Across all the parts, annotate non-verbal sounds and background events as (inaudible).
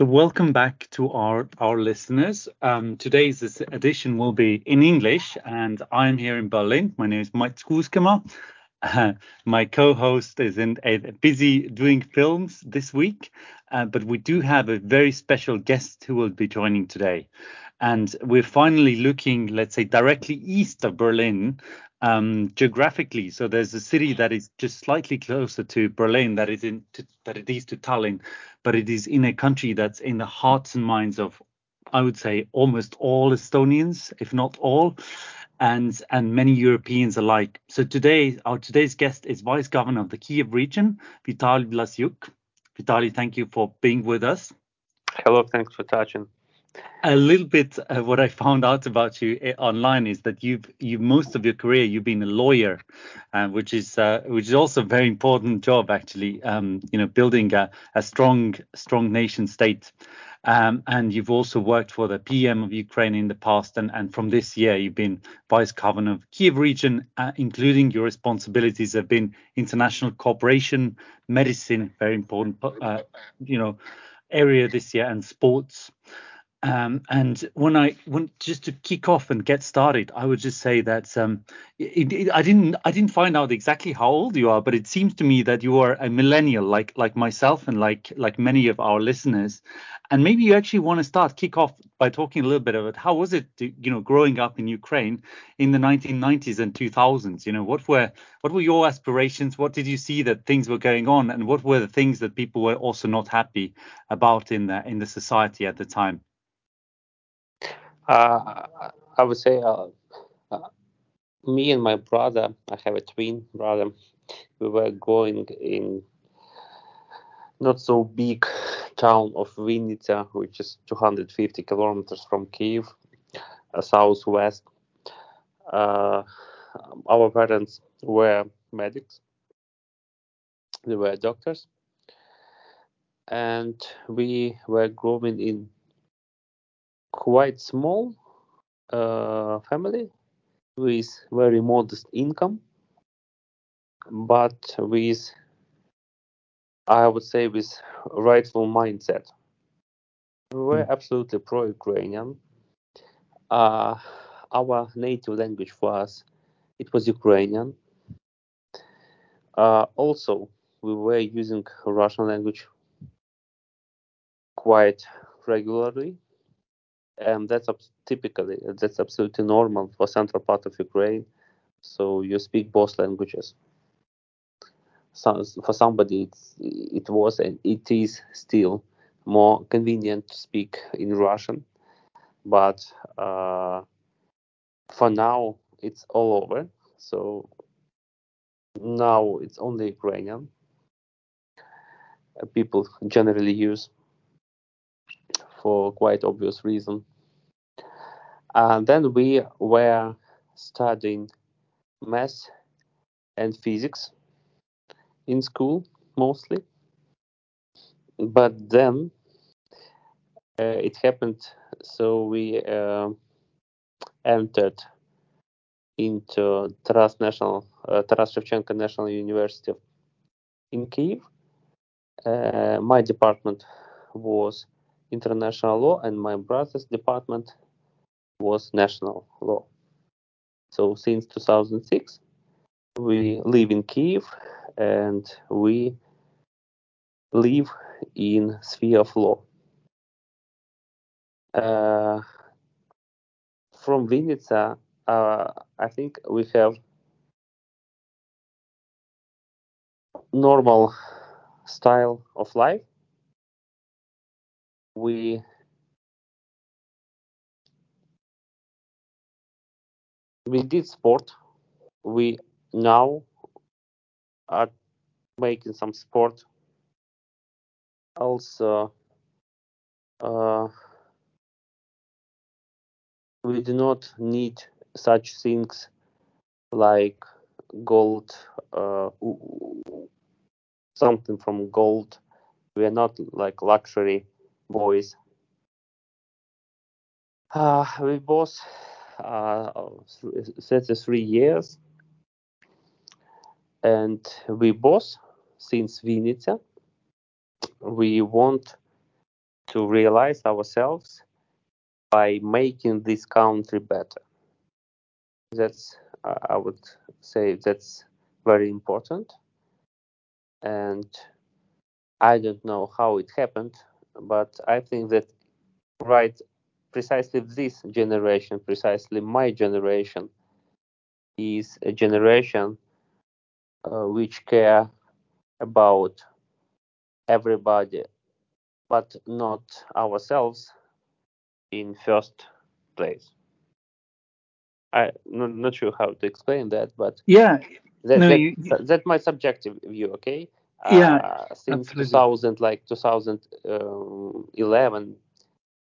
So welcome back to our our listeners. Um, today's edition will be in English, and I'm here in Berlin. My name is Mike Skuskema. Uh, (laughs) my co-host is in uh, busy doing films this week, uh, but we do have a very special guest who will be joining today. And we're finally looking, let's say, directly east of Berlin um, geographically. So there's a city that is just slightly closer to Berlin that is in to, that it is to Tallinn, but it is in a country that's in the hearts and minds of, I would say, almost all Estonians, if not all, and and many Europeans alike. So today, our today's guest is Vice Governor of the Kiev region, Vitaly Vlasyuk. Vitaly, thank you for being with us. Hello, thanks for touching a little bit uh, what I found out about you uh, online is that you've you most of your career you've been a lawyer, uh, which is uh, which is also a very important job actually. Um, you know, building a, a strong strong nation state. Um, and you've also worked for the PM of Ukraine in the past, and, and from this year you've been vice governor of Kiev region, uh, including your responsibilities have been international cooperation, medicine, very important, uh, you know, area this year, and sports. Um, and when I want just to kick off and get started, I would just say that um, it, it, I didn't I didn't find out exactly how old you are, but it seems to me that you are a millennial, like like myself and like like many of our listeners. And maybe you actually want to start kick off by talking a little bit about how was it, to, you know, growing up in Ukraine in the 1990s and 2000s. You know, what were what were your aspirations? What did you see that things were going on, and what were the things that people were also not happy about in the in the society at the time? Uh, I would say uh, uh, me and my brother, I have a twin brother, we were going in not so big town of Vinnytsia, which is 250 kilometers from Kiev, uh, southwest. Uh, our parents were medics, they were doctors, and we were growing in quite small uh, family with very modest income, but with, I would say, with rightful mindset. We were mm. absolutely pro-Ukrainian. Uh, our native language was it was Ukrainian. Uh, also, we were using Russian language quite regularly and that's typically that's absolutely normal for central part of Ukraine. So you speak both languages. So for somebody, it was and it is still more convenient to speak in Russian, but uh, for now it's all over. So now it's only Ukrainian. Uh, people generally use for quite obvious reason. And then we were studying math and physics in school mostly. But then uh, it happened, so we uh, entered into Taras National, uh, Taras Shevchenko National University in Kiev. Uh, my department was international law, and my brother's department was national law. So since 2006, we live in Kiev and we live in sphere of law. Uh, from Vinnytsia, uh, I think we have normal style of life. We we did sport. We now are making some sport. Also, uh, we do not need such things like gold, uh, something from gold. We are not like luxury boys. Uh, we both uh, 33 years. And we both, since Vinnytsia, we want to realize ourselves by making this country better. That's uh, I would say that's very important, and I don't know how it happened, but I think that right precisely this generation, precisely my generation, is a generation uh, which care about everybody, but not ourselves in first place. I'm not, not sure how to explain that, but yeah, that, no, that, you, that's my subjective view. Okay. Yeah, Uh, since absolutely. 2000, like 2011,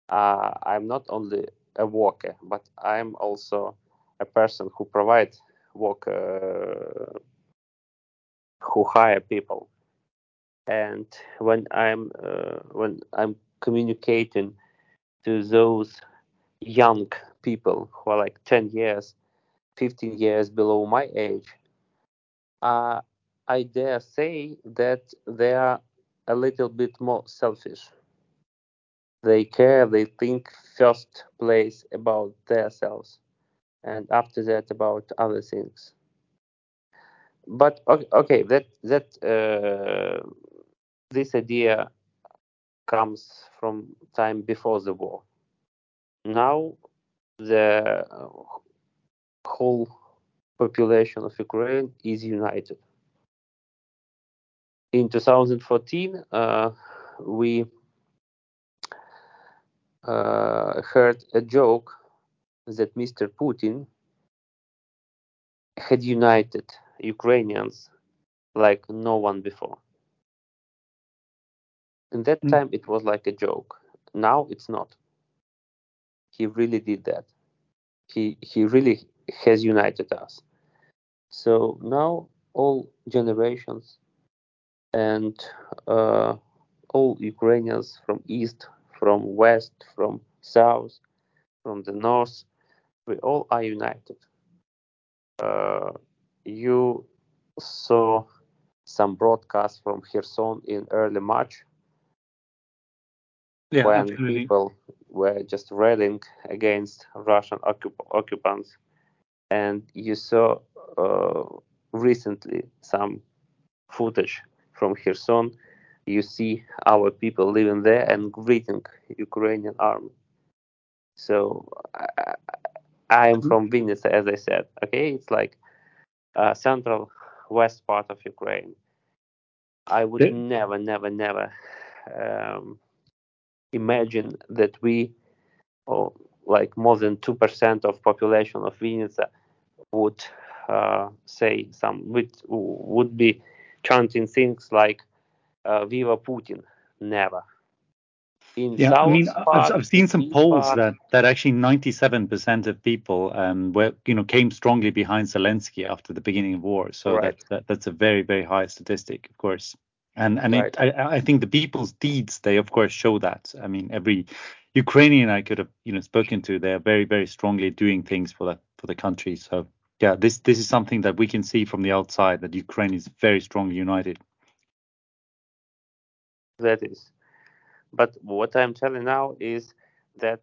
uh, I'm not only a worker, but I'm also a person who provides work, uh, who hire people. And when I'm uh, when I'm communicating to those young people who are like 10 years, 15 years below my age, uh, I dare say that they are a little bit more selfish. They care, they think first place about themselves and after that about other things. But okay, okay that that uh, this idea comes from time before the war. Now the whole population of Ukraine is united. In 2014, uh, we heard a joke that Mr. Putin had united Ukrainians like no one before. In that Mm. time, it was like a joke. Now it's not. He really did that. He he really has united us. So now all generations and uh, all Ukrainians from east, from west, from south, from the north, we all are united. Uh, you saw some broadcasts from Kherson in early March yeah, when absolutely. people were just railing against Russian occup- occupants. And you saw uh, recently some footage from Kherson. You see our people living there and greeting Ukrainian army. So I, I am from Vinnytsia, as I said. Okay, it's like uh, central west part of Ukraine. I would Yeah. never, never, never um, imagine that we, or like more than two percent of population of Vinnytsia, would uh, say some would would be chanting things like uh, "Viva Putin." Never. In Yeah, I south mean, I've I've seen some polls part, that that actually 97% of people um were you know came strongly behind Zelensky after the beginning of war. So Right. that, that that's a very very high statistic, of course. And and Right. it I, I think the people's deeds they of course show that. I mean, every Ukrainian I could have you know spoken to, they are very very strongly doing things for the for the country. So yeah, this this is something that we can see from the outside that Ukraine is very strongly united. That is. But what I'm telling now is that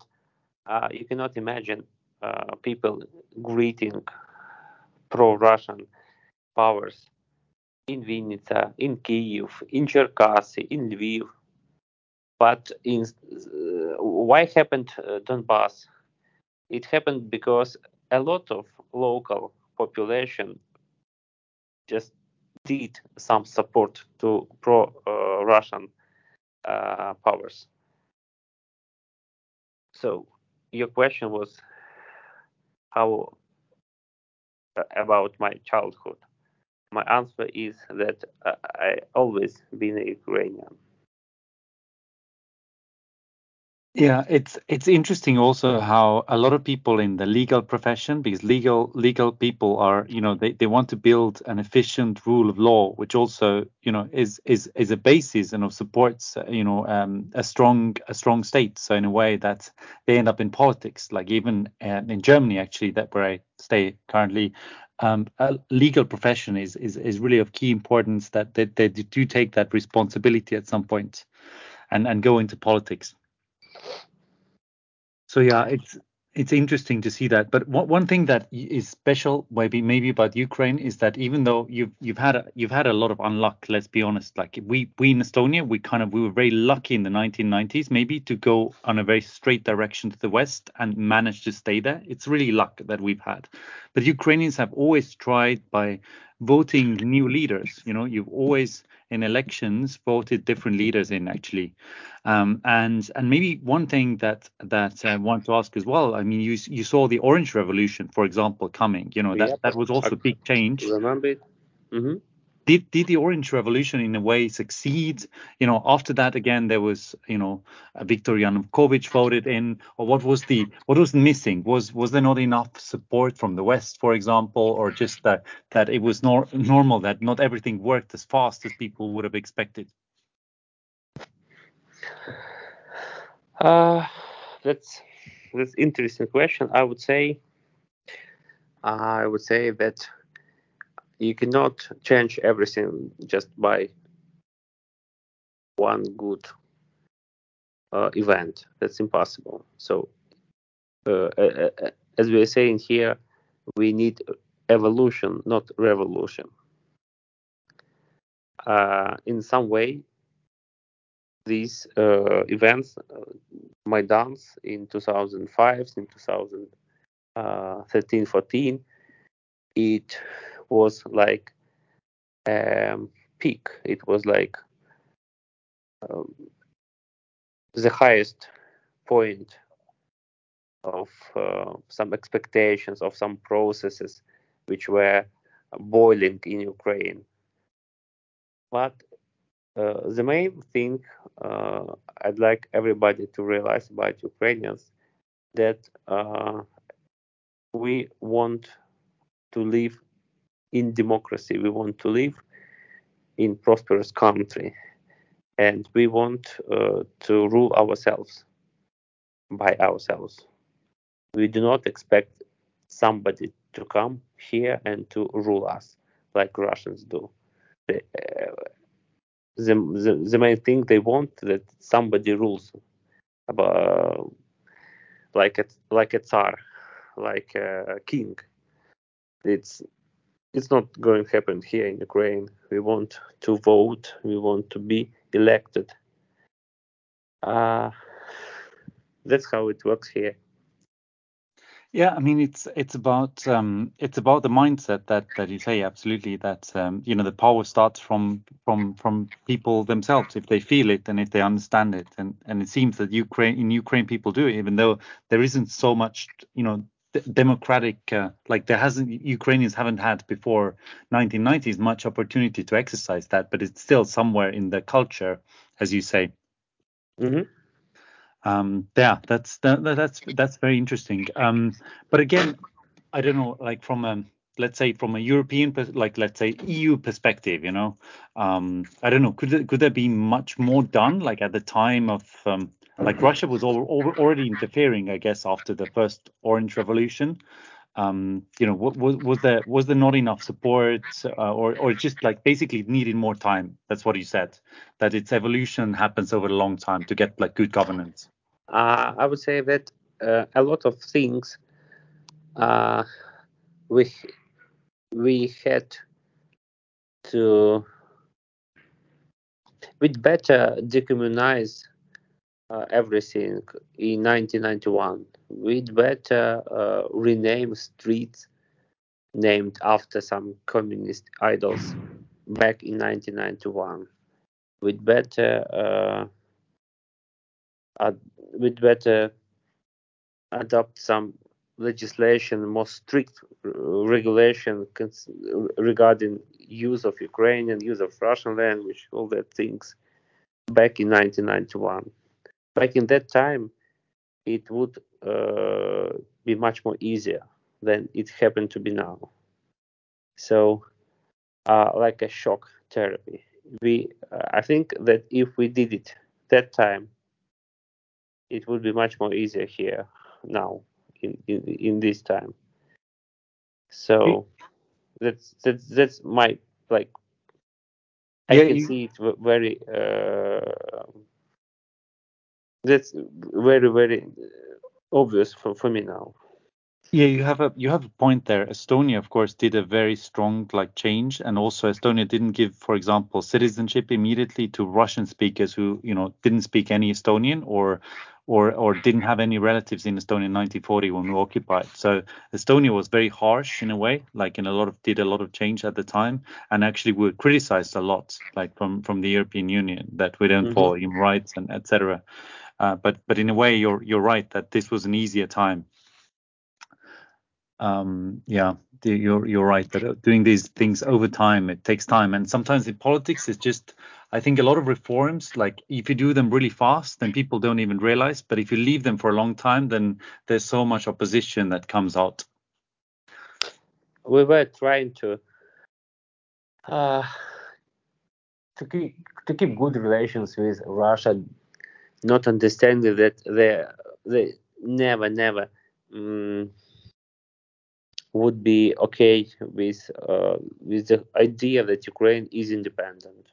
uh, you cannot imagine uh, people greeting pro-Russian powers in Vinnytsia, in Kiev, in Cherkasy, in Lviv. But in uh, why happened uh, Donbass? It happened because a lot of local population just did some support to pro-Russian uh, powers. So your question was how about my childhood. My answer is that uh, I always been a Ukrainian. Yeah, it's it's interesting also how a lot of people in the legal profession, because legal legal people are, you know, they, they want to build an efficient rule of law, which also, you know, is is is a basis and of supports, you know, um, a strong a strong state. So in a way that they end up in politics, like even uh, in Germany, actually, that where I stay currently, um, a legal profession is is is really of key importance that they, they do take that responsibility at some point and and go into politics. So yeah, it's it's interesting to see that. But one, one thing that is special, maybe maybe about Ukraine, is that even though you've you've had a, you've had a lot of unluck, let's be honest. Like we we in Estonia, we kind of we were very lucky in the 1990s, maybe to go on a very straight direction to the west and manage to stay there. It's really luck that we've had. But Ukrainians have always tried by voting new leaders. You know, you've always in elections voted different leaders in actually um, and and maybe one thing that that I want to ask as well. I mean, you you saw the Orange Revolution, for example, coming. You know that that was also a big change. Remember it? Did did the Orange Revolution in a way succeed? You know, after that again there was you know Viktor Yanukovych voted in, or what was the what was missing? Was was there not enough support from the West, for example, or just that that it was nor- normal that not everything worked as fast as people would have expected? Uh, that's that's interesting question. I would say I would say that you cannot change everything just by one good uh, event. That's impossible. So, uh, uh, as we are saying here, we need evolution, not revolution. Uh, in some way, these uh, events, uh, Maidans in 2005, in 2013, 14, it was like um, peak. It was like um, the highest point of uh, some expectations of some processes which were boiling in Ukraine. But uh, the main thing uh, I'd like everybody to realize about Ukrainians that uh, we want to live in democracy. We want to live in prosperous country, and we want uh, to rule ourselves by ourselves. We do not expect somebody to come here and to rule us like Russians do. The, uh, the, the, the main thing they want that somebody rules about like a like a tsar, like a king. It's it's not going to happen here in Ukraine. We want to vote. We want to be elected. Uh, that's how it works here. Yeah, I mean it's it's about um, it's about the mindset that that you say absolutely that um, you know the power starts from from from people themselves if they feel it and if they understand it and and it seems that Ukraine in Ukraine people do it even though there isn't so much you know democratic uh, like there hasn't Ukrainians haven't had before 1990s much opportunity to exercise that but it's still somewhere in the culture as you say. Hmm um yeah that's that, that- that's that's very interesting. Um but again i don't know like from a let's say from a european like let's say eu perspective you know? Um i don't know could there, could there be much more done like at the time of um like russia was al- al- already interfering i guess after the first orange revolution. Um you know was was there was there not enough support uh, or or just like basically needed more time? That's what you said that its evolution happens over a long time to get like good governance. Uh, I would say that uh, a lot of things uh, we we had to we'd better decommunize uh, everything in 1991. We'd better uh, rename streets named after some communist idols back in 1991. We'd better uh, we'd better adopt some legislation, more strict regulation regarding use of Ukrainian, use of Russian language, all that things back in 1991. Back in that time, it would uh, be much more easier than it happened to be now. So, uh, like a shock therapy, we uh, I think that if we did it that time, it would be much more easier here now in in, in this time. So that's that's that's my like. I Yeah, can you- see it very uh, that's very very obvious for, for me now. Yeah, you have a you have a point there. Estonia, of course, did a very strong like change, and also Estonia didn't give, for example, citizenship immediately to Russian speakers who you know didn't speak any Estonian or or or didn't have any relatives in Estonia in 1940 when we were occupied. So Estonia was very harsh in a way, like in a lot of did a lot of change at the time, and actually we were criticized a lot, like from from the European Union that we don't mm-hmm. follow human rights and etc. Uh, but but in a way, you're you're right that this was an easier time. Um, yeah, you're you're right that uh, doing these things over time it takes time, and sometimes in politics it's just I think a lot of reforms like if you do them really fast, then people don't even realize, but if you leave them for a long time, then there's so much opposition that comes out. We were trying to uh, to keep to keep good relations with Russia, not understanding that they they never never. Um, would be okay with uh, with the idea that Ukraine is independent.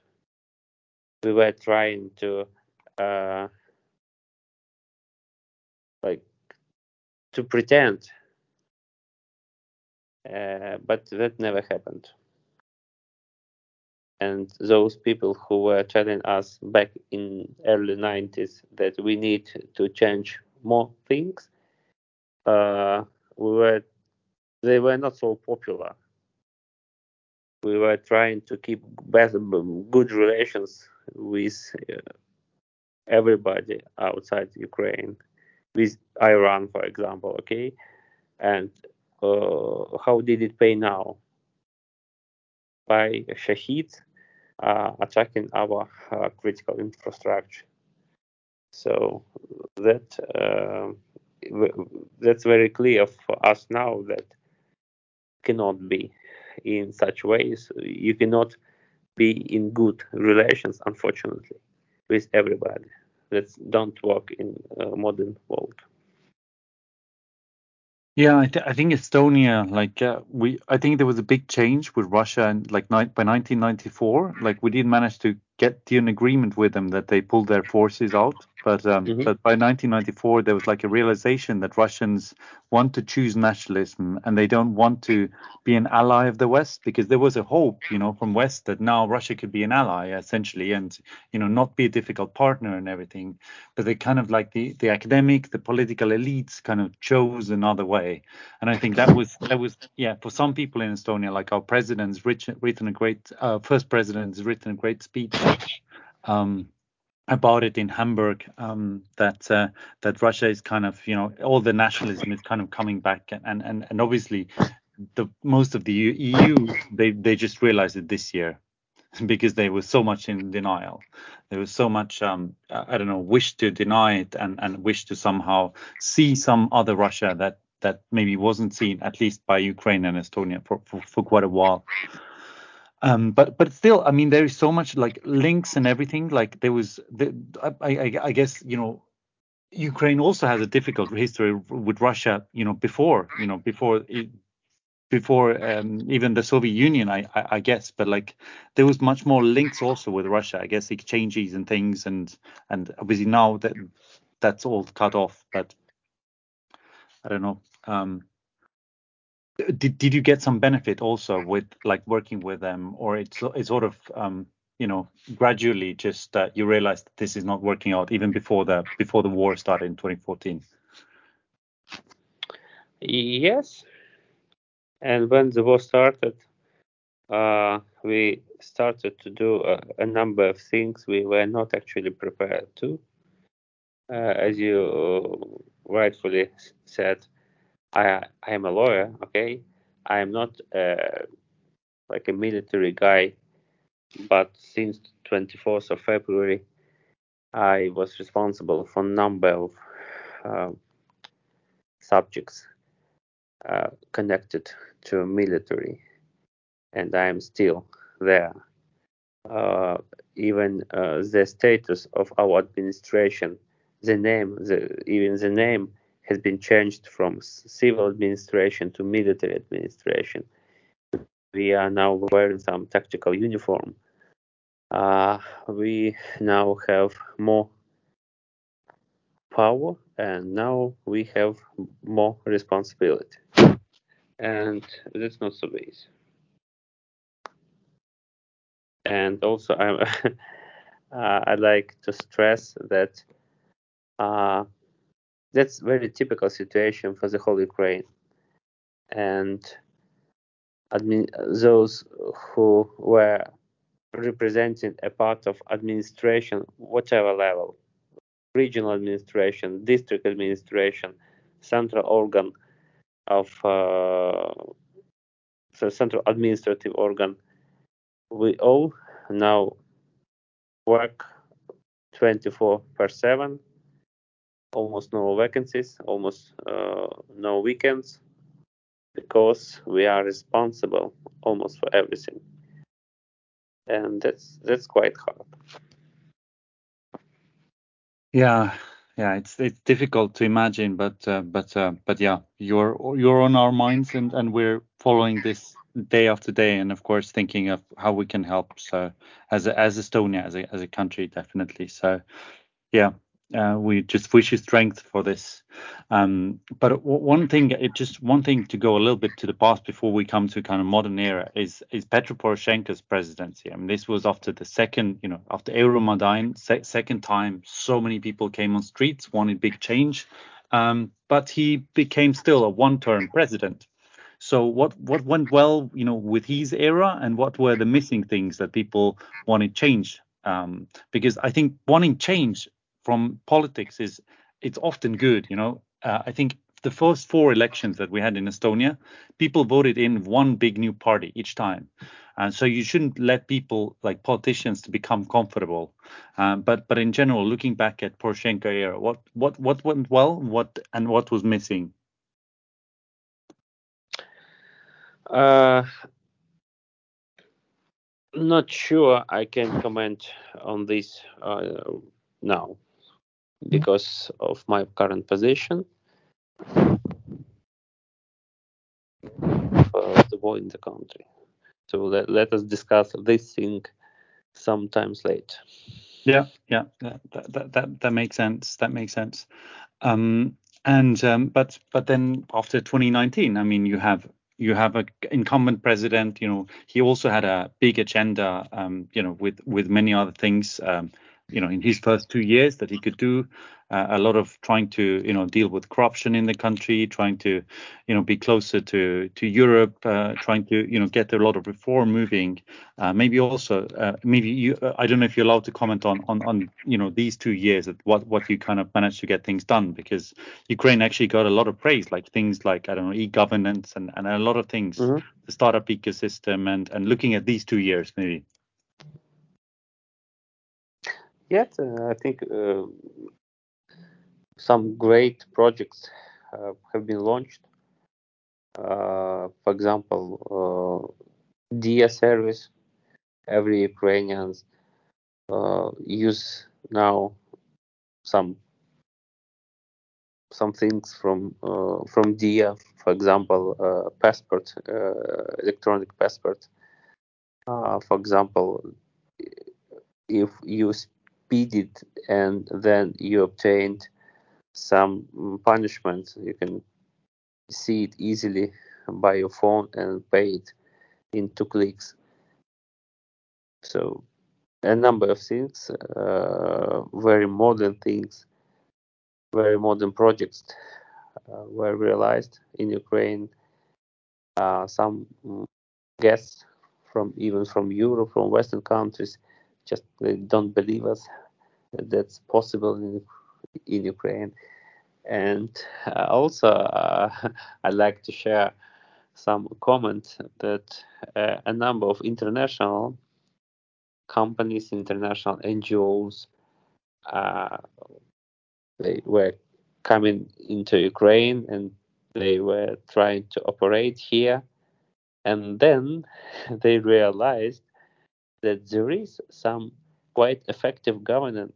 We were trying to uh, like to pretend, uh, but that never happened. And those people who were telling us back in early 90s that we need to change more things, uh, we were they were not so popular. We were trying to keep better, good relations with uh, everybody outside Ukraine, with Iran, for example. Okay, and uh, how did it pay now? By Shahed attacking our uh, critical infrastructure. So that uh, that's very clear for us now that cannot be in such ways. You cannot be in good relations, unfortunately, with everybody. That don't work in modern world. Yeah, I, th- I think Estonia, like uh, we, I think there was a big change with Russia, and like ni- by 1994, like we did manage to get to an agreement with them that they pulled their forces out. But um, mm-hmm. but by 1994, there was like a realization that Russians want to choose nationalism and they don't want to be an ally of the West because there was a hope, you know, from West that now Russia could be an ally essentially and you know not be a difficult partner and everything. But they kind of like the the academic, the political elites kind of chose another way. And I think that was that was yeah for some people in Estonia, like our president's written, written a great uh, first president has written a great speech um, about it in Hamburg um, that uh, that Russia is kind of you know all the nationalism is kind of coming back and and and obviously the most of the EU they they just realized it this year (laughs) because they were so much in denial. There was so much um, I don't know wish to deny it and and wish to somehow see some other Russia that that maybe wasn't seen at least by Ukraine and Estonia for for, for quite a while. Um, but but still, I mean, there is so much like links and everything. Like there was, the, I, I, I guess you know, Ukraine also has a difficult history with Russia. You know, before you know before it, before um, even the Soviet Union, I, I, I guess. But like there was much more links also with Russia. I guess exchanges and things, and and obviously now that that's all cut off. But I don't know. Um, did did you get some benefit also with like working with them, or it's it's sort of um, you know gradually just uh, you realized this is not working out even before the before the war started in 2014? Yes, and when the war started, uh, we started to do a, a, number of things we were not actually prepared to. Uh, as you rightfully said, I I am a lawyer, okay. I am not uh, like a military guy, but since 24th of February, I was responsible for a number of uh, subjects uh, connected to military, and I am still there. Uh, even uh, the status of our administration, the name, the even the name has been changed from civil administration to military administration. We are now wearing some tactical uniform. Uh, we now have more power and now we have more responsibility and that's not so easy and also I, (laughs) uh, I like to stress that uh, that's very typical situation for the whole Ukraine, and admin- those who were representing a part of administration, whatever level, regional administration, district administration, central organ of uh, so central administrative organ, we all now work 24 per 7 almost no vacancies almost uh, no weekends because we are responsible almost for everything and that's that's quite hard Yeah, yeah, it's it's difficult to imagine, but uh, but uh, but yeah, you're you're on our minds, and and we're following this day after day, and of course thinking of how we can help. So as a, as Estonia, as a as a country, definitely. So yeah, uh, we just wish you strength for this. Um, but one thing, it just one thing to go a little bit to the past before we come to kind of modern era is is Petro Poroshenko's presidency. I mean, this was after the second, you know, after Euromaidan, se- second time, so many people came on streets, wanted big change, um, but he became still a one-term president. So what what went well, you know, with his era, and what were the missing things that people wanted change? Um, because I think wanting change from politics is it's often good. You know, uh, I think the first four elections that we had in Estonia, people voted in one big new party each time, and so you shouldn't let people like politicians to become comfortable. Um, but but in general, looking back at Poroshenko era, what what what went well, what and what was missing? uh, not sure i can comment on this uh, now because of my current position of the war in the country. So let, let us discuss this thing sometimes later. Yeah, yeah, that that that, that makes sense. That makes sense. Um, and um, but but then after 2019, I mean, you have you have a incumbent president. You know, he also had a big agenda. Um, you know, with with many other things. Um, you know, in his first two years that he could do uh, a lot of trying to you know deal with corruption in the country, trying to you know be closer to to Europe, uh, trying to you know get a lot of reform moving. Uh, maybe also uh, maybe you uh, I don't know if you're allowed to comment on on on you know these two years at what what you kind of managed to get things done because Ukraine actually got a lot of praise like things like I don't know e-governance and and a lot of things Mhm. the startup ecosystem and and looking at these two years maybe. Uh, I think uh, some great projects uh, have been launched. Uh, for example, Diia service. Every Ukrainians use now some some things from uh, from Diia. For example, uh, passport, uh, electronic passport. For example, if you speeded and then you obtained some mm, punishment, you can see it easily by your phone and pay it in two clicks. So a number of things, uh, very modern things, very modern projects uh, were realized in Ukraine. Uh, some mm, guests from even from Europe, from Western countries, just they don't believe us that that's possible in in Ukraine. And uh, also, uh, (laughs) I'd like to share some comment that uh, a number of international companies, international NGOs, uh, they were coming into Ukraine and they were trying to operate here. And then (laughs) they realized that there is some quite effective governance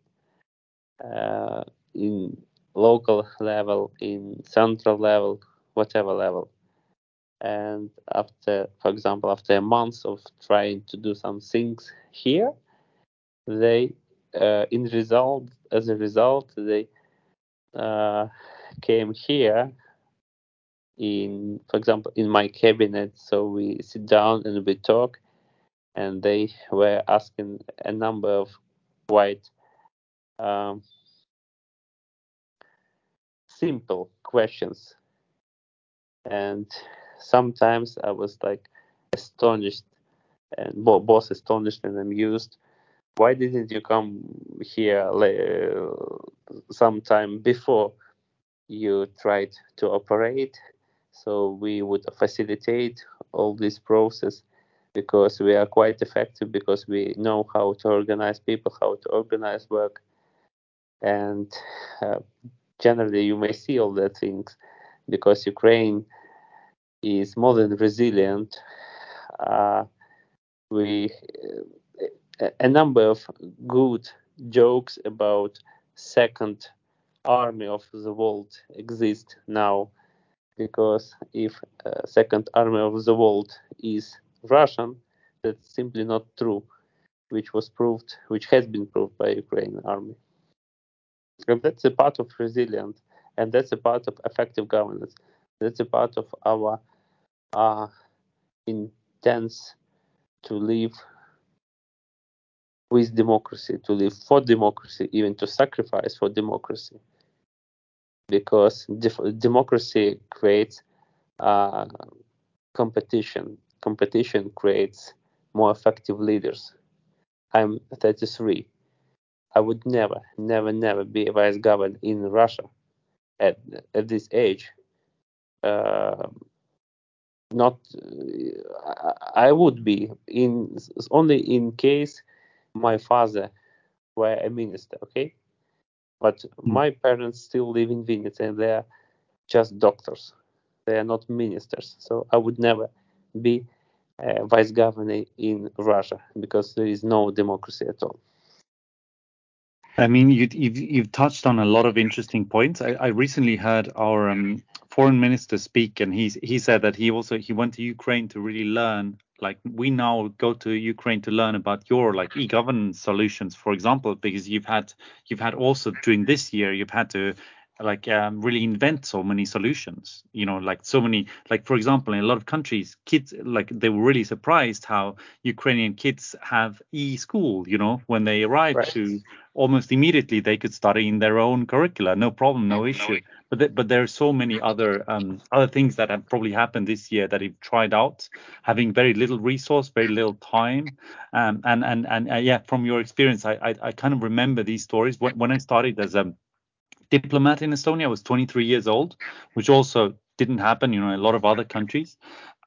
uh, in local level, in central level, whatever level. And after, for example, after a month of trying to do some things here, they, uh, in result, as a result, they uh, came here in, for example, in my cabinet. So we sit down and we talk, and they were asking a number of quite um, simple questions, and sometimes I was like astonished and both astonished and amused. Why didn't you come here sometime before you tried to operate? So we would facilitate all this process because we are quite effective because we know how to organize people, how to organize work, and uh, generally you may see all the things because Ukraine is more than resilient. Uh, we uh, a number of good jokes about second army of the world exist now because if uh, second army of the world is russian that's simply not true which was proved which has been proved by ukrainian army and that's a part of resilience and that's a part of effective governance that's a part of our uh, to live with democracy, to live for democracy, even to sacrifice for democracy. Because democracy creates uh, competition. Competition creates more effective leaders. I'm 33. I would never, never, never be a vice governor in Russia at at this age. Uh, not, uh, I would be in only in case my father were a minister, okay? But mm. my parents still live in Vinnytsia and they're just doctors. They are not ministers. So I would never be a vice governor in Russia because there is no democracy at all. I mean, you, have touched on a lot of interesting points. I, I recently heard our um, foreign minister speak, and he he said that he also he went to Ukraine to really learn like we now go to Ukraine to learn about your like e-governance solutions, for example, because you've had you've had also during this year you've had to like um, really invent so many solutions you know like so many like for example in a lot of countries kids like they were really surprised how ukrainian kids have e-school you know when they arrive right. to almost immediately they could study in their own curricula no problem no issue. but th- but there are so many other um, other things that have probably happened this year that you've tried out having very little resource very little time. Um, and and and uh, yeah from your experience I, I, I kind of remember these stories. When, when i started as a diplomat in Estonia. I was 23 years old, which also didn't happen, you know, in a lot of other countries.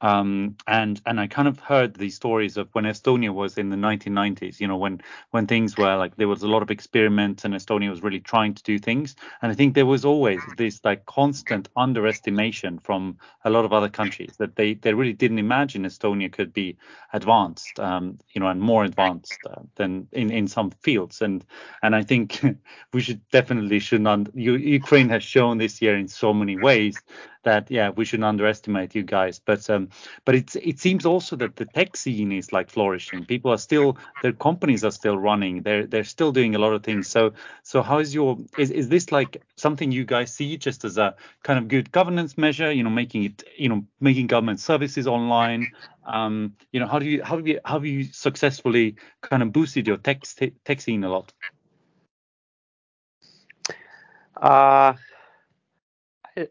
Um, and and I kind of heard these stories of when Estonia was in the 1990s, you know, when when things were like there was a lot of experiments and Estonia was really trying to do things. And I think there was always this like constant underestimation from a lot of other countries that they they really didn't imagine Estonia could be advanced, um, you know, and more advanced uh, than in in some fields. And and I think (laughs) we should definitely should not. Ukraine has shown this year in so many ways that yeah we shouldn't underestimate you guys. But um but it's it seems also that the tech scene is like flourishing. People are still their companies are still running. They're they're still doing a lot of things. So so how is your is, is this like something you guys see just as a kind of good governance measure you know making it you know making government services online? Um you know how do you how have you how have you successfully kind of boosted your tech tech scene a lot? Uh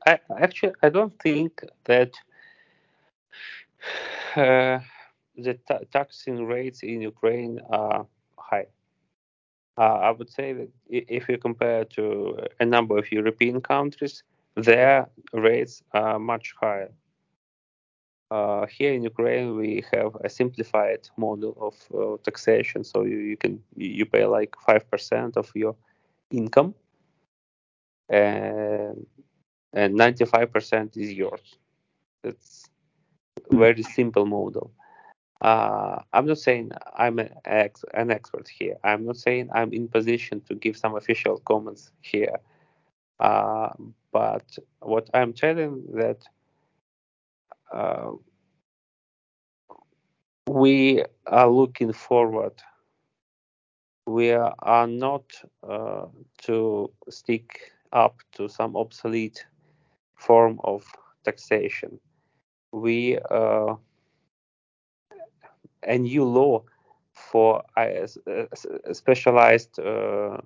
I, actually I don't think that (sighs) uh, the ta- taxing rates in Ukraine are high. Uh, I would say that if you compare to a number of European countries, their rates are much higher. Uh, here in Ukraine, we have a simplified model of uh, taxation, so you, you can you pay like five percent of your income, and and 95% is yours. That's very simple model. Uh, I'm not saying I'm an, ex- an expert here. I'm not saying I'm in position to give some official comments here. Uh, but what I'm telling that uh, we are looking forward. We are not uh, to stick up to some obsolete form of taxation. We uh, a new law for uh, specialized uh,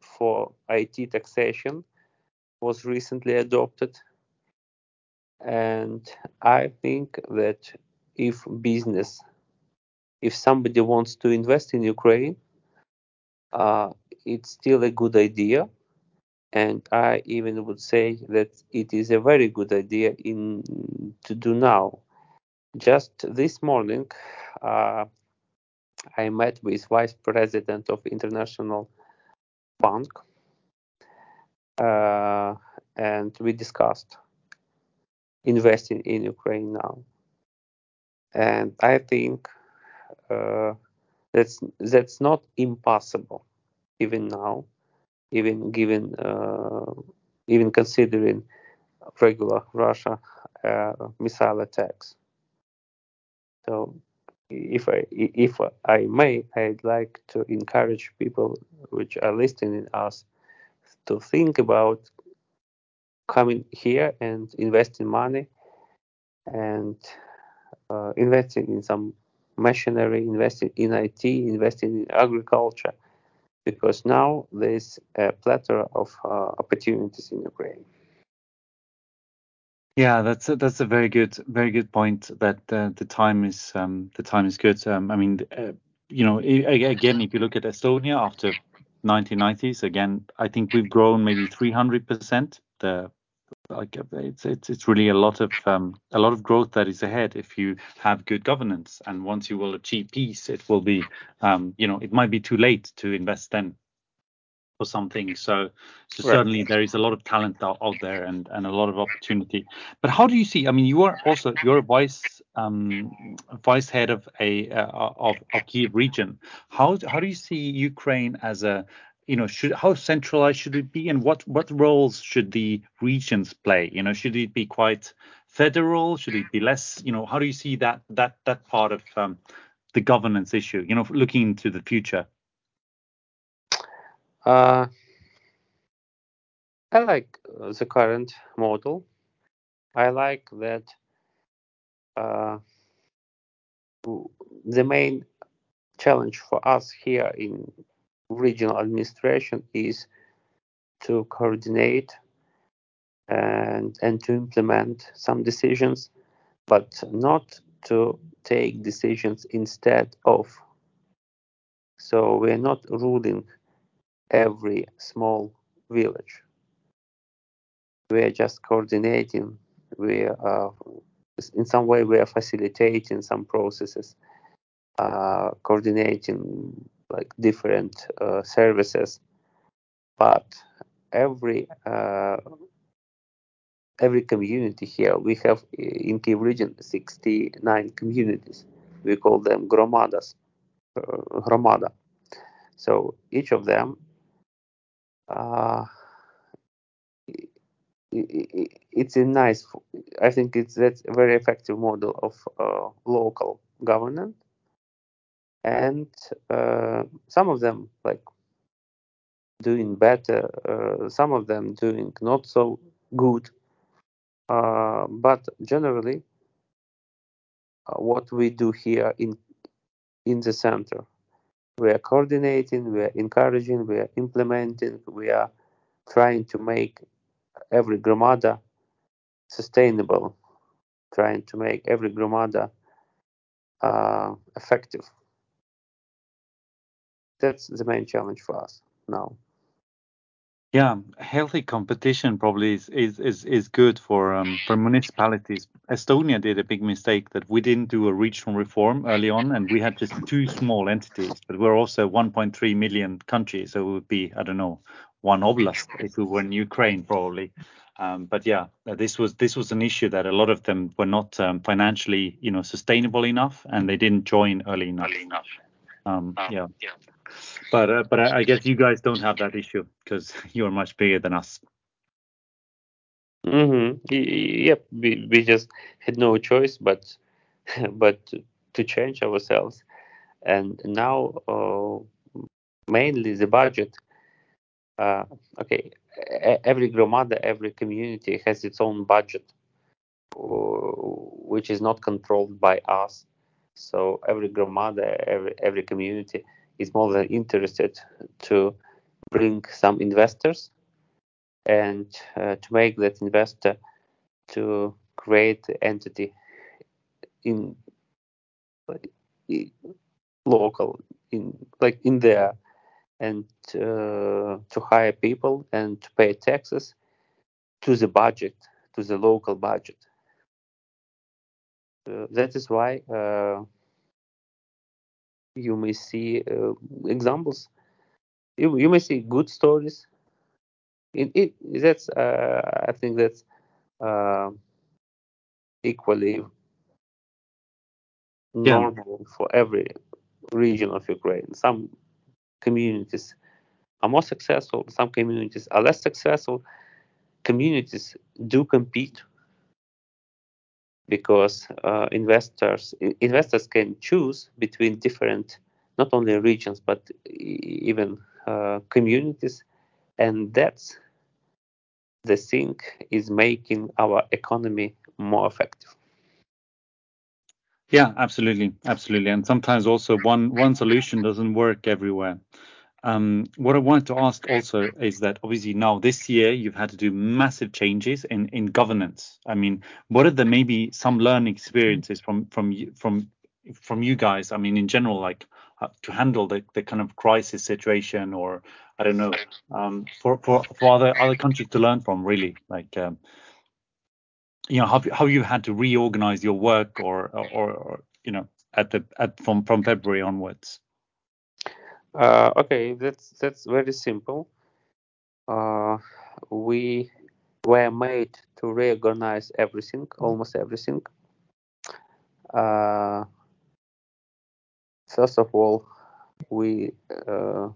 for IT taxation was recently adopted, and I think that if business, if somebody wants to invest in Ukraine, uh, it's still a good idea and I even would say that it is a very good idea in to do now. Just this morning, uh, I met with Vice President of International Bank, uh, and we discussed investing in Ukraine now. And I think uh, that's that's not impossible even now even given uh, even considering regular Russia uh, missile attacks. So, if I if I may, I'd like to encourage people which are listening us to think about coming here and investing money and uh, investing in some machinery, investing in IT, investing in agriculture, because now there's a plethora of uh, opportunities in Ukraine. Yeah, that's a, that's a very good very good point. That uh, the time is um, the time is good. Um, I mean, uh, you know, again, if you look at Estonia after 1990s, again, I think we've grown maybe 300 percent. The like it's it's it's really a lot of um, a lot of growth that is ahead if you have good governance. And once you will achieve peace, it will be um, you know it might be too late to invest then for something. So, so right. certainly there is a lot of talent out, out, there and, and a lot of opportunity. But how do you see? I mean, you are also you're a vice um, vice head of a uh, of of Kiev region. How how do you see Ukraine as a you know should how centralized should it be and what what roles should the regions play? You know should it be quite federal? Should it be less you know how do you see that that that part of um, the governance issue you know looking into the future? Uh, I like the current model. I like that uh, the main challenge for us here in regional administration is to coordinate and and to implement some decisions, but not to take decisions instead of. So we're not ruling every small village. We are just coordinating. We are, in some way, we are facilitating some processes, uh, coordinating like different uh, services. But every uh, every community here, we have in Kiev region 69 communities. We call them gromadas, uh, gromada. So each of them uh, it's a nice i think it's that's a very effective model of uh, local governance and uh, some of them like doing better uh, some of them doing not so good uh, but generally uh, what we do here in in the center we are coordinating we are encouraging we are implementing we are trying to make every Gromada sustainable, trying to make every Gromada uh, effective. That's the main challenge for us now. Yeah, healthy competition probably is is is, is good for um, for municipalities. Estonia did a big mistake that we didn't do a regional reform early on, and we had just two small entities. But we're also 1.3 million country, so it would be I don't know one oblast if we were in Ukraine probably. Um, but yeah, this was this was an issue that a lot of them were not um, financially you know sustainable enough, and they didn't join early enough. Early enough. Um, yeah. yeah. But uh, but I, I guess you guys don't have that issue because (laughs) you're much bigger than us. Mm-hmm. Yep. We, we just had no choice but (laughs) but to change ourselves, and now uh, mainly the budget. Uh, okay, every gromada, every community has its own budget, which is not controlled by us. So every gromada, every every community is more than interested to bring some investors and uh, to make that investor to create entity in local in like in there and uh, to hire people and to pay taxes to the budget to the local budget. Uh, that is why uh, you may see uh, examples you, you may see good stories it, it that's uh, i think that's uh, equally normal for every region of Ukraine. Some communities are more successful, some communities are less successful. Communities do compete because uh, investors investors can choose between different not only regions but even uh, communities and that's the thing is making our economy more effective yeah, absolutely, absolutely. And sometimes also one one solution doesn't work everywhere. Um, what I wanted to ask also is that obviously now this year you've had to do massive changes in in governance. I mean, what are the maybe some learning experiences from from from from you guys? I mean, in general, like uh, to handle the, the kind of crisis situation, or I don't know, um, for other other countries to learn from, really, like. Um, you know how how you had to reorganize your work or or, or you know at the at from from February onwards. Uh, okay, that's that's very simple. Uh, we were made to reorganize everything, almost everything. Uh, first of all, we uh,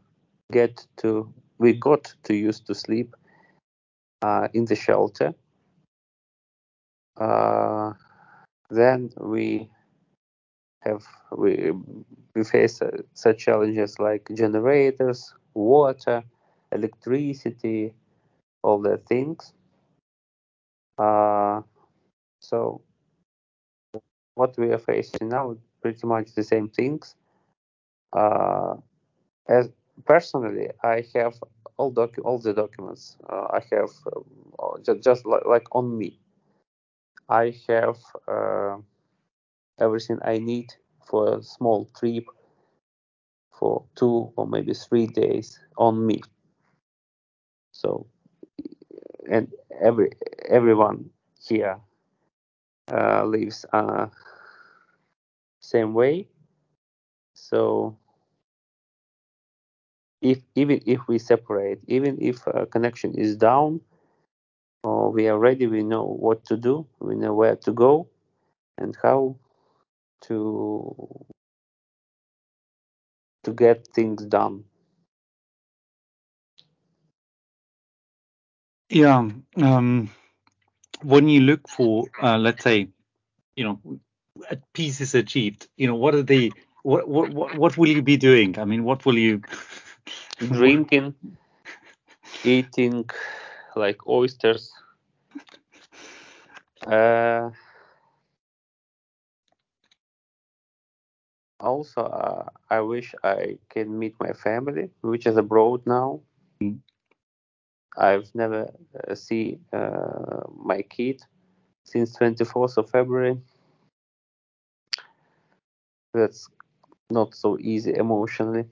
get to we got to used to sleep uh, in the shelter uh, then we have we we face uh, such challenges like generators, water, electricity, all the things. Uh, so what we are facing now pretty much the same things. Uh, as personally, I have all docu- all the documents. Uh, I have uh, just, just like, like on me. I have uh, everything I need for a small trip for two or maybe three days on me. So, and every everyone here uh, lives uh, same way. So, if even if we separate, even if a connection is down, or we are ready, we know what to do, we know where to go, and how to to get things done. Yeah. Um, when you look for, uh, let's say, you know, peace is achieved, you know, what are the what what what, what will you be doing? I mean, what will you (laughs) drinking, eating like oysters. Uh, also, uh, I wish I can meet my family, which is abroad now. Mm. I've never uh, see uh, my kid since 24th of February. That's not so easy emotionally.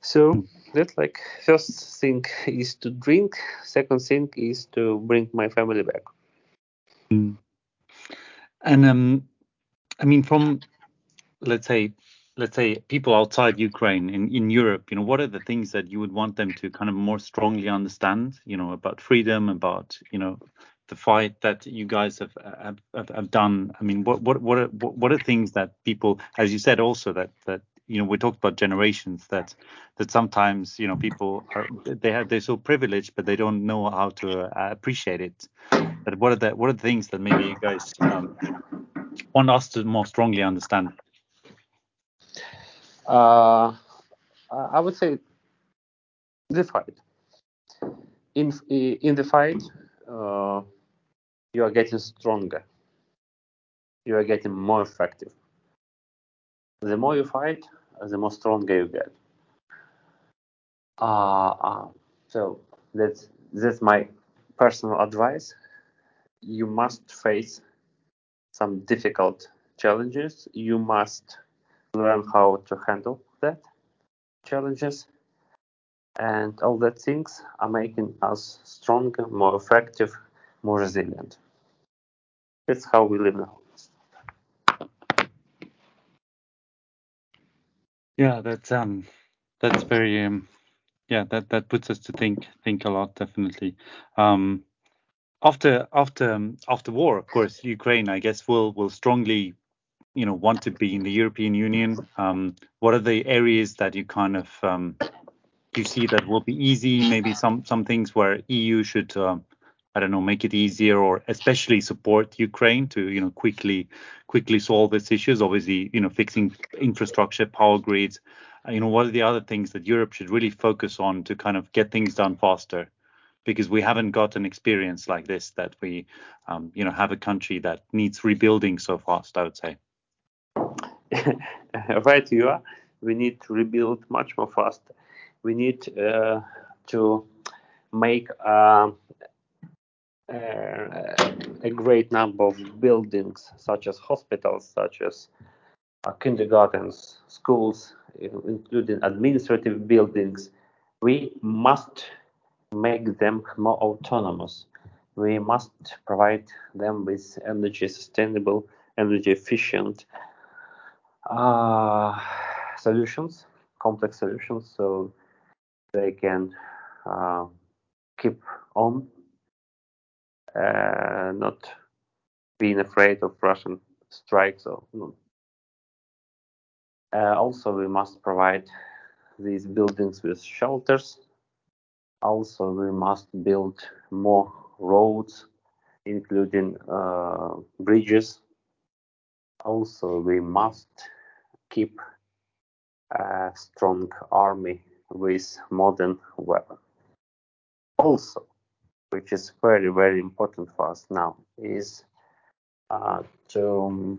So mm. that's like first thing is to drink. Second thing is to bring my family back. Mm. And um, I mean, from let's say let's say people outside Ukraine in, in Europe, you know, what are the things that you would want them to kind of more strongly understand, you know, about freedom, about, you know, the fight that you guys have have, have, done? I mean, what what what are what are things that people, as you said, also that that you know we talked about generations that that sometimes you know people are they have they're so privileged but they don't know how to uh, appreciate it. But what are the what are the things that maybe you guys um, want us to more strongly understand? Uh, I would say the fight. in in the fight, uh, you are getting stronger. You are getting more effective. The more you fight, the more stronger you get. Uh, uh, so that's that's my personal advice. You must face some difficult challenges. You must learn how to handle that challenges and all that things are making us stronger, more effective, more resilient. That's how we live now. Yeah, that's um that's very um yeah that that puts us to think think a lot definitely. Um after after um, after war, of course, Ukraine I guess will will strongly you know want to be in the European Union. Um, what are the areas that you kind of um, you see that will be easy? Maybe some some things where EU should um, I don't know make it easier or especially support Ukraine to you know quickly quickly solve its issues. Obviously, you know fixing infrastructure, power grids. You know what are the other things that Europe should really focus on to kind of get things done faster? Because we haven't got an experience like this that we, um, you know, have a country that needs rebuilding so fast. I would say. (laughs) right you are we need to rebuild much more fast we need uh, to make uh, uh, a great number of buildings such as hospitals such as uh, kindergartens schools including administrative buildings we must make them more autonomous we must provide them with energy sustainable energy efficient uh, solutions, complex solutions, so they can uh, keep on, uh, not being afraid of Russian strikes. Or, uh, also, we must provide these buildings with shelters. Also, we must build more roads, including uh, bridges. Also, we must keep a strong army with modern weapons. Also, which is very, very important for us now, is uh, to,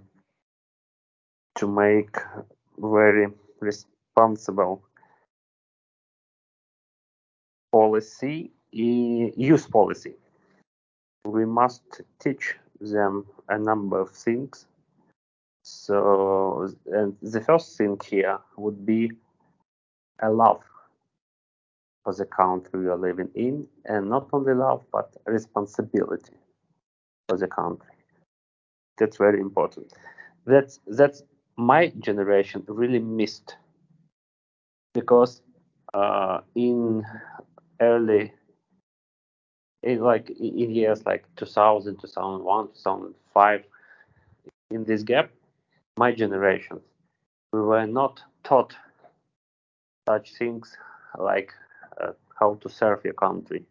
to make very responsible policy, youth policy. We must teach them a number of things so, and the first thing here would be a love for the country we are living in, and not only love, but responsibility for the country. That's very important. That's that's my generation really missed because uh, in early in like in years like 2000 2001 2005 in this gap my generation, we were not taught such things like uh, how to serve your country.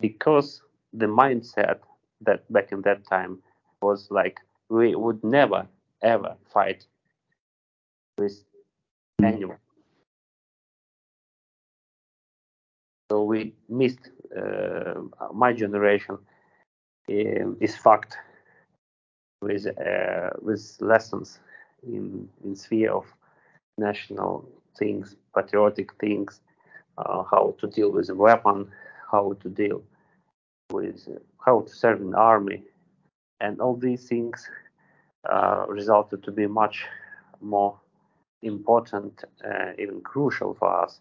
Because the mindset that back in that time was like we would never ever fight with anyone so we missed uh, my generation um, is fact with uh, with lessons in in sphere of national things, patriotic things, uh, how to deal with a weapon, how to deal with how to serve in the army, and all these things uh, resulted to be much more important, uh, even crucial for us.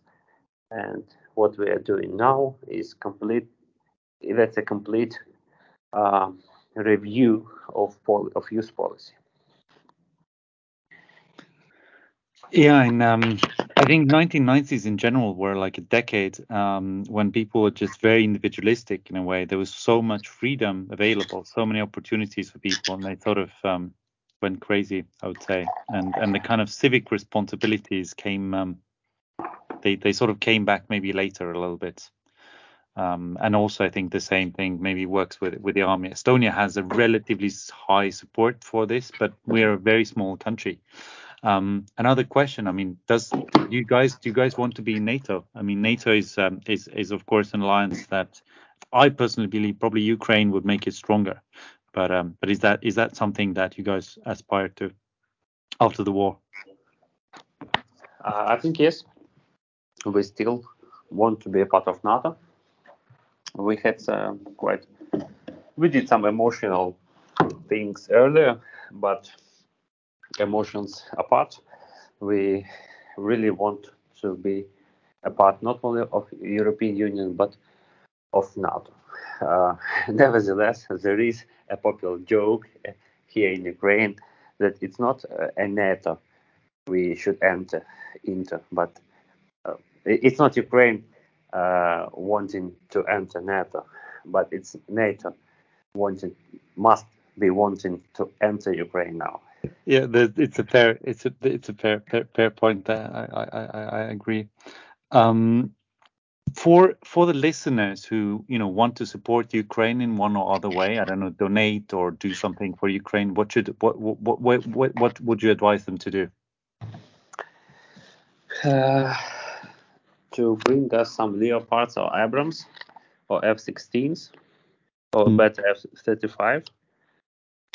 And what we are doing now is complete. That's a complete uh, review of, pol- of youth policy. Yeah, and um, I think 1990s in general were like a decade um, when people were just very individualistic in a way. There was so much freedom available, so many opportunities for people, and they sort of um, went crazy, I would say. And and the kind of civic responsibilities came, um, they they sort of came back maybe later a little bit. Um, and also, I think the same thing maybe works with with the army. Estonia has a relatively high support for this, but we are a very small country. Um, another question. I mean, does do you guys do you guys want to be in NATO? I mean, NATO is um, is is of course an alliance that I personally believe probably Ukraine would make it stronger. But um, but is that is that something that you guys aspire to after the war? Uh, I think yes. We still want to be a part of NATO. We had uh, quite, we did some emotional things earlier, but emotions apart, we really want to be a part not only of European Union but of NATO. Uh, (laughs) nevertheless, there is a popular joke here in Ukraine that it's not a NATO we should enter into, but uh, it's not Ukraine uh, wanting to enter NATO, but it's NATO wanting must be wanting to enter Ukraine now. Yeah, it's a fair it's a it's a fair fair, fair point. There. I, I I agree. Um, for for the listeners who you know want to support Ukraine in one or other way, I don't know, donate or do something for Ukraine. What should what what what what, what would you advise them to do? Uh, to bring us some Leopards or Abrams or F-16s or mm. better F-35.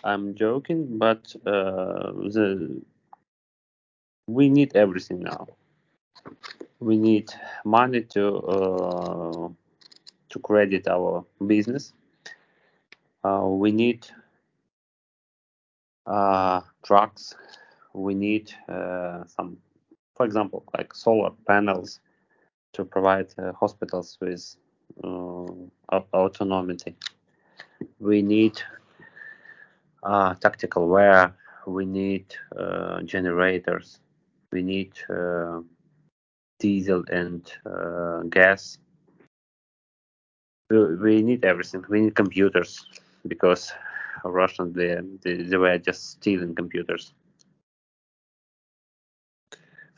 I'm joking, but uh, the we need everything now. We need money to uh, to credit our business. Uh, we need uh, trucks. We need uh, some, for example, like solar panels to provide uh, hospitals with uh, autonomy. We need uh, tactical wear. We need generators. We need diesel and uh, gas. We, we, need everything. We need computers because Russians they, they, they were just stealing computers.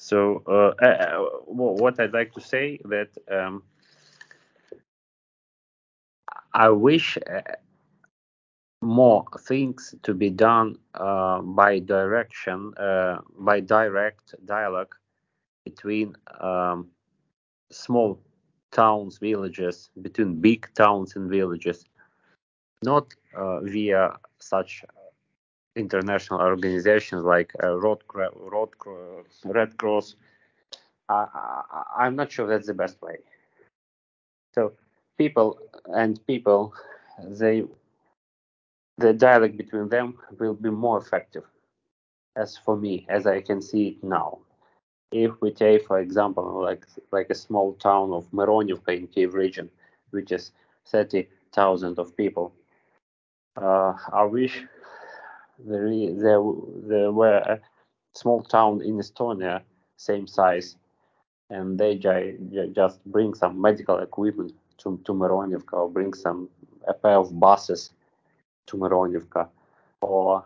So uh, uh, what I'd like to say that um, I wish uh, more things to be done uh, by direction, uh, by direct dialogue between um, small towns, villages, between big towns and villages, not uh, via such international organizations like uh, Road, Road, Red Cross. I, am not sure that's the best way. So people and people, they the dialogue between them will be more effective. As for me, as I can see it now, if we take, for example, like like a small town of Mironivka in Kiev region, which is 30,000 of people, uh, I wish there, there, there were a small town in Estonia, same size, and they just bring some medical equipment to, to Mironivka or bring some a pair of buses to Mironivka or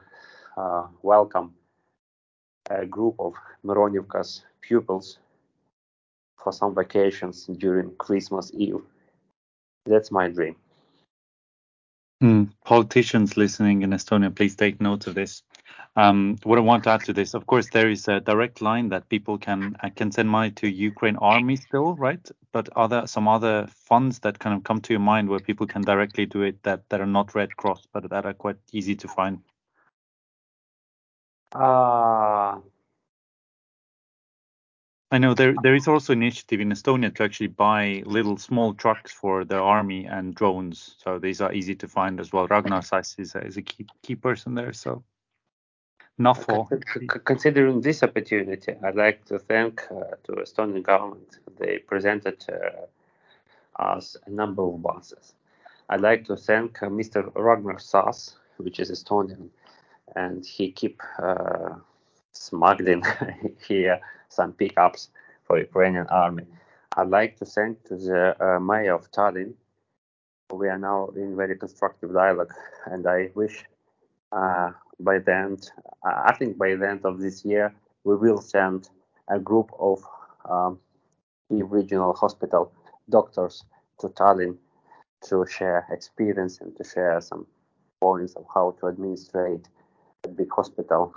uh, welcome a group of Mironivka's pupils for some vacations during Christmas Eve. That's my dream. Mm, politicians listening in Estonia, please take note of this. Um, what I want to add to this, of course, there is a direct line that people can uh, can send money to Ukraine Army still, right? But are there some other funds that kind of come to your mind where people can directly do it that that are not Red Cross, but that are quite easy to find? Uh, I know there there is also initiative in Estonia to actually buy little small trucks for the army and drones. So these are easy to find as well. Ragnar Sass is a, is a key key person there. So Nafo. Considering this opportunity, I'd like to thank uh, to Estonian government. They presented uh, us a number of buses. I'd like to thank uh, Mr. Ragnar Sass, which is Estonian, and he keep uh, smuggling (laughs) here some pickups for Ukrainian army. I'd like to thank to the uh, mayor of Tallinn. We are now in very constructive dialogue, and I wish uh, by the end, I think by the end of this year, we will send a group of um, regional hospital doctors to Tallinn to share experience and to share some points of how to administrate a big hospital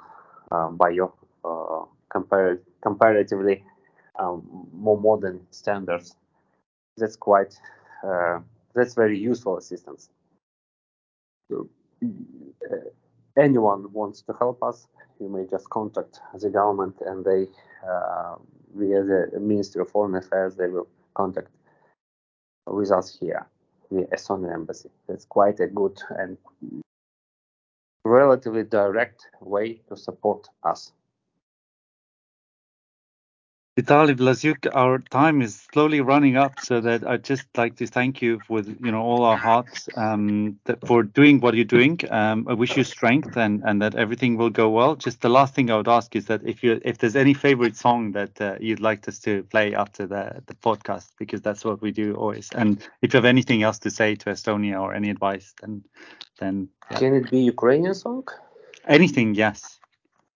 uh, by your uh, compar- comparatively um, more modern standards. That's quite uh, that's very useful assistance. So, uh, anyone wants to help us, you may just contact the government, and they uh, via the Ministry of Foreign Affairs they will contact with us here, the Estonian embassy. That's quite a good and relatively direct way to support us. Vitaly Vlasyuk, our time is slowly running up, so that I'd just like to thank you with you know all our hearts um, for doing what you're doing. Um, I wish you strength and and that everything will go well. Just the last thing I would ask is that if you if there's any favorite song that uh, you'd like us to play after the the podcast, because that's what we do always. And if you have anything else to say to Estonia or any advice, then then yeah. can it be Ukrainian song? Anything, yes.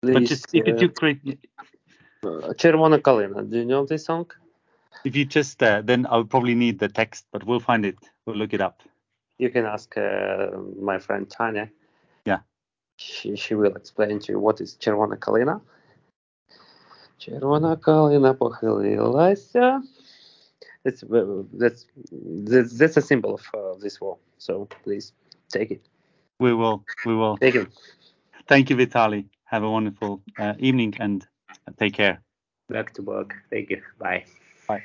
Please, but just if uh, it's Ukrainian uh, Червона Kalina. Do you know this song? If you just uh, then I'll probably need the text, but we'll find it. We'll look it up. You can ask uh, my friend Tanya. Yeah. She she will explain to you what is Червона Kalina. Червона Kalina похилилася. That's, uh, that's that's that's a symbol of uh, this war. So please take it. We will. We will. Take it. Thank you, Vitali. Have a wonderful uh, evening and take care. Back to work. Thank you. Bye. Bye.